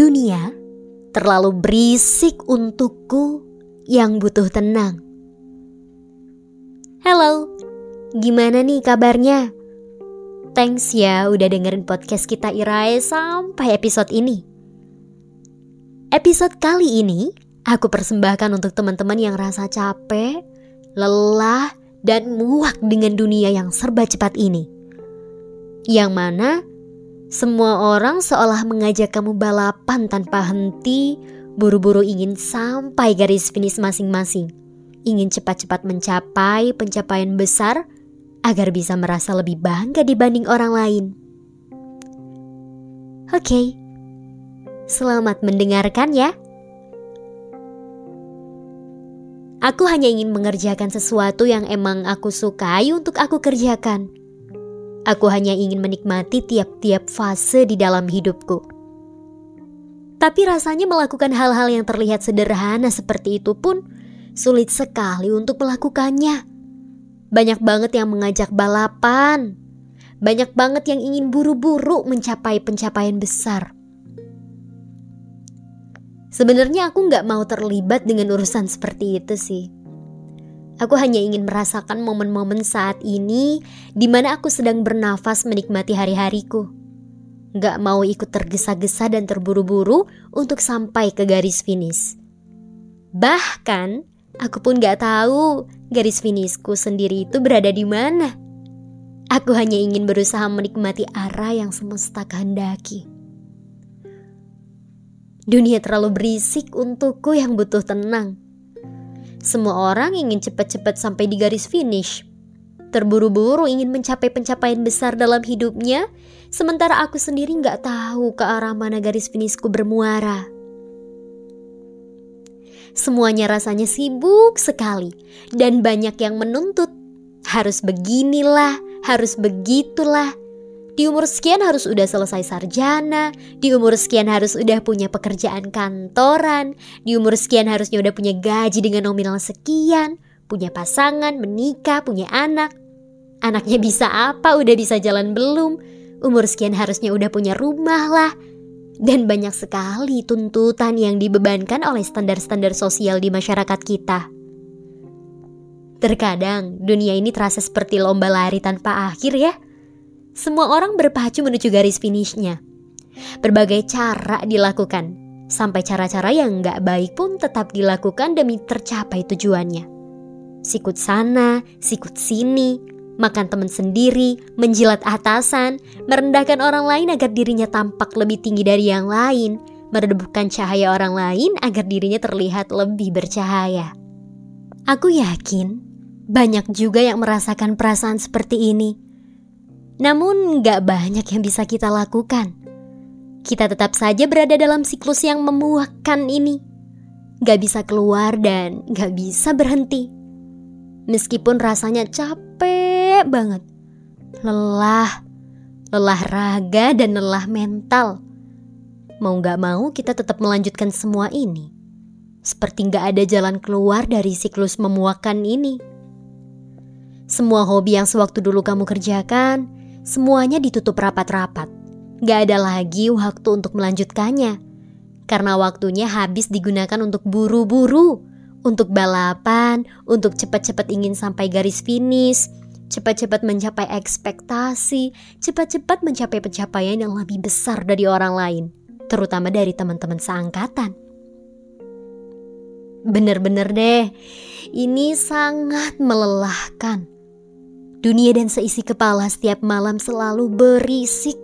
Dunia terlalu berisik untukku yang butuh tenang. Halo, gimana nih kabarnya? Thanks ya udah dengerin podcast kita Irae sampai episode ini. Episode kali ini aku persembahkan untuk teman-teman yang rasa capek, lelah, dan muak dengan dunia yang serba cepat ini. Yang mana semua orang seolah mengajak kamu balapan tanpa henti, buru-buru ingin sampai garis finish masing-masing. Ingin cepat-cepat mencapai pencapaian besar agar bisa merasa lebih bangga dibanding orang lain. Oke, okay. selamat mendengarkan ya. Aku hanya ingin mengerjakan sesuatu yang emang aku sukai untuk aku kerjakan Aku hanya ingin menikmati tiap-tiap fase di dalam hidupku. Tapi rasanya melakukan hal-hal yang terlihat sederhana seperti itu pun sulit sekali untuk melakukannya. Banyak banget yang mengajak balapan. Banyak banget yang ingin buru-buru mencapai pencapaian besar. Sebenarnya aku nggak mau terlibat dengan urusan seperti itu sih. Aku hanya ingin merasakan momen-momen saat ini di mana aku sedang bernafas menikmati hari-hariku. Gak mau ikut tergesa-gesa dan terburu-buru untuk sampai ke garis finish. Bahkan, aku pun gak tahu garis finishku sendiri itu berada di mana. Aku hanya ingin berusaha menikmati arah yang semesta kehendaki. Dunia terlalu berisik untukku yang butuh tenang. Semua orang ingin cepat-cepat sampai di garis finish. Terburu-buru ingin mencapai pencapaian besar dalam hidupnya, sementara aku sendiri nggak tahu ke arah mana garis finishku bermuara. Semuanya rasanya sibuk sekali dan banyak yang menuntut. Harus beginilah, harus begitulah, di umur sekian harus udah selesai sarjana, di umur sekian harus udah punya pekerjaan kantoran, di umur sekian harusnya udah punya gaji dengan nominal sekian, punya pasangan, menikah, punya anak. Anaknya bisa apa, udah bisa jalan belum, umur sekian harusnya udah punya rumah lah. Dan banyak sekali tuntutan yang dibebankan oleh standar-standar sosial di masyarakat kita. Terkadang dunia ini terasa seperti lomba lari tanpa akhir ya semua orang berpacu menuju garis finishnya. Berbagai cara dilakukan, sampai cara-cara yang nggak baik pun tetap dilakukan demi tercapai tujuannya. Sikut sana, sikut sini, makan teman sendiri, menjilat atasan, merendahkan orang lain agar dirinya tampak lebih tinggi dari yang lain, meredupkan cahaya orang lain agar dirinya terlihat lebih bercahaya. Aku yakin banyak juga yang merasakan perasaan seperti ini namun gak banyak yang bisa kita lakukan. Kita tetap saja berada dalam siklus yang memuakkan ini. Gak bisa keluar dan gak bisa berhenti. Meskipun rasanya capek banget. Lelah. Lelah raga dan lelah mental. Mau gak mau kita tetap melanjutkan semua ini. Seperti gak ada jalan keluar dari siklus memuakkan ini. Semua hobi yang sewaktu dulu kamu kerjakan, semuanya ditutup rapat-rapat. Gak ada lagi waktu untuk melanjutkannya. Karena waktunya habis digunakan untuk buru-buru, untuk balapan, untuk cepat-cepat ingin sampai garis finish, cepat-cepat mencapai ekspektasi, cepat-cepat mencapai pencapaian yang lebih besar dari orang lain, terutama dari teman-teman seangkatan. Bener-bener deh, ini sangat melelahkan. Dunia dan seisi kepala setiap malam selalu berisik.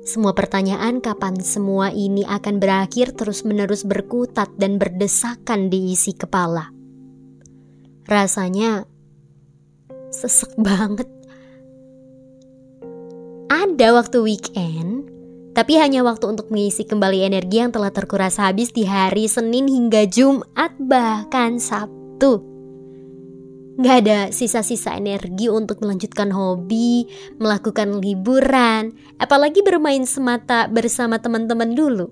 Semua pertanyaan kapan semua ini akan berakhir terus-menerus berkutat dan berdesakan di isi kepala. Rasanya sesek banget. Ada waktu weekend, tapi hanya waktu untuk mengisi kembali energi yang telah terkuras habis di hari Senin hingga Jumat bahkan Sabtu. Gak ada sisa-sisa energi untuk melanjutkan hobi, melakukan liburan, apalagi bermain semata bersama teman-teman dulu.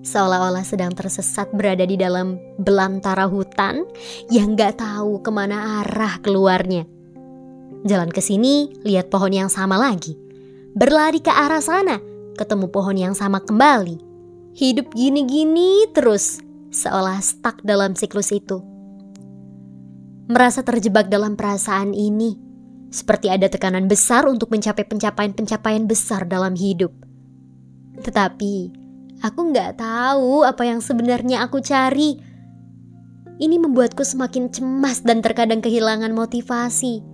Seolah-olah sedang tersesat berada di dalam belantara hutan yang gak tahu ke mana arah keluarnya. Jalan ke sini, lihat pohon yang sama lagi. Berlari ke arah sana, ketemu pohon yang sama kembali. Hidup gini-gini terus, seolah stuck dalam siklus itu. Merasa terjebak dalam perasaan ini, seperti ada tekanan besar untuk mencapai pencapaian-pencapaian besar dalam hidup. Tetapi, aku nggak tahu apa yang sebenarnya aku cari. Ini membuatku semakin cemas dan terkadang kehilangan motivasi.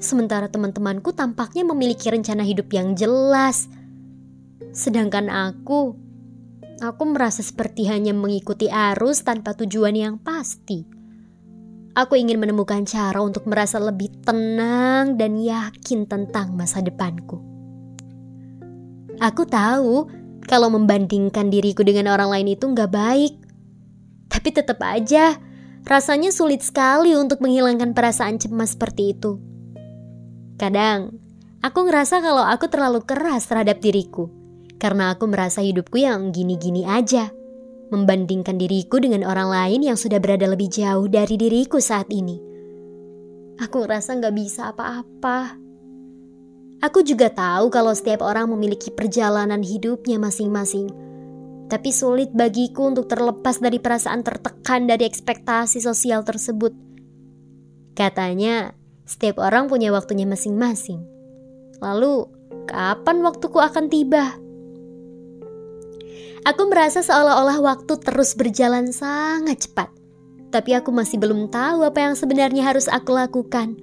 Sementara teman-temanku tampaknya memiliki rencana hidup yang jelas. Sedangkan aku, aku merasa seperti hanya mengikuti arus tanpa tujuan yang pasti. Aku ingin menemukan cara untuk merasa lebih tenang dan yakin tentang masa depanku. Aku tahu kalau membandingkan diriku dengan orang lain itu nggak baik. Tapi tetap aja, rasanya sulit sekali untuk menghilangkan perasaan cemas seperti itu. Kadang, aku ngerasa kalau aku terlalu keras terhadap diriku. Karena aku merasa hidupku yang gini-gini aja. Membandingkan diriku dengan orang lain yang sudah berada lebih jauh dari diriku saat ini. Aku ngerasa gak bisa apa-apa. Aku juga tahu kalau setiap orang memiliki perjalanan hidupnya masing-masing. Tapi sulit bagiku untuk terlepas dari perasaan tertekan dari ekspektasi sosial tersebut. Katanya, setiap orang punya waktunya masing-masing. Lalu, kapan waktuku akan tiba? Aku merasa seolah-olah waktu terus berjalan sangat cepat. Tapi aku masih belum tahu apa yang sebenarnya harus aku lakukan.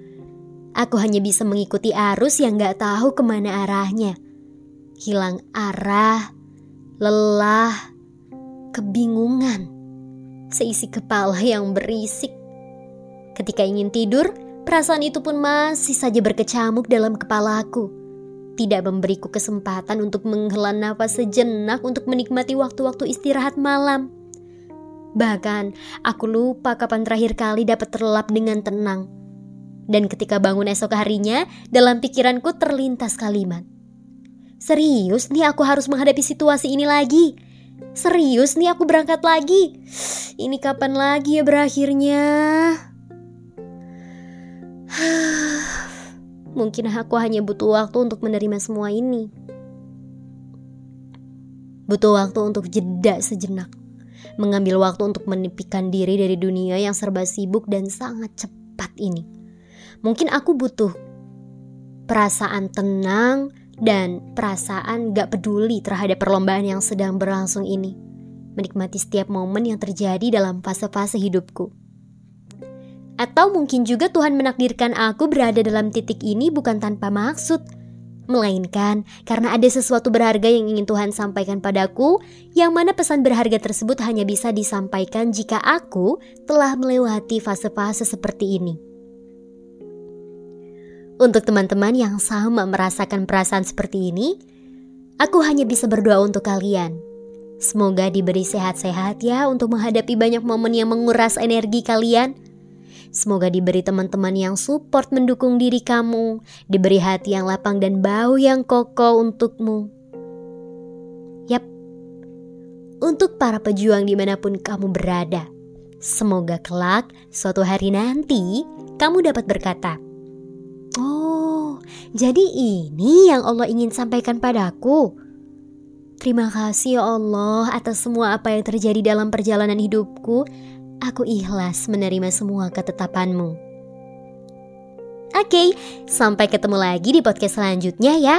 Aku hanya bisa mengikuti arus yang gak tahu ke mana arahnya. Hilang arah, lelah, kebingungan, seisi kepala yang berisik. Ketika ingin tidur, perasaan itu pun masih saja berkecamuk dalam kepalaku. Tidak memberiku kesempatan untuk menghela nafas sejenak untuk menikmati waktu-waktu istirahat malam. Bahkan, aku lupa kapan terakhir kali dapat terlelap dengan tenang dan ketika bangun esok harinya, dalam pikiranku terlintas kalimat. Serius nih aku harus menghadapi situasi ini lagi. Serius nih aku berangkat lagi. Ini kapan lagi ya berakhirnya? Mungkin aku hanya butuh waktu untuk menerima semua ini. Butuh waktu untuk jeda sejenak. Mengambil waktu untuk menepikan diri dari dunia yang serba sibuk dan sangat cepat ini Mungkin aku butuh perasaan tenang dan perasaan gak peduli terhadap perlombaan yang sedang berlangsung ini. Menikmati setiap momen yang terjadi dalam fase-fase hidupku. Atau mungkin juga Tuhan menakdirkan aku berada dalam titik ini bukan tanpa maksud, melainkan karena ada sesuatu berharga yang ingin Tuhan sampaikan padaku, yang mana pesan berharga tersebut hanya bisa disampaikan jika aku telah melewati fase-fase seperti ini. Untuk teman-teman yang sama merasakan perasaan seperti ini, aku hanya bisa berdoa untuk kalian. Semoga diberi sehat-sehat ya untuk menghadapi banyak momen yang menguras energi kalian. Semoga diberi teman-teman yang support mendukung diri kamu, diberi hati yang lapang dan bau yang kokoh untukmu. Yap, untuk para pejuang di mana pun kamu berada, semoga kelak suatu hari nanti kamu dapat berkata, Oh, jadi ini yang Allah ingin sampaikan padaku. Terima kasih ya Allah atas semua apa yang terjadi dalam perjalanan hidupku. Aku ikhlas menerima semua ketetapanmu. Oke, sampai ketemu lagi di podcast selanjutnya ya.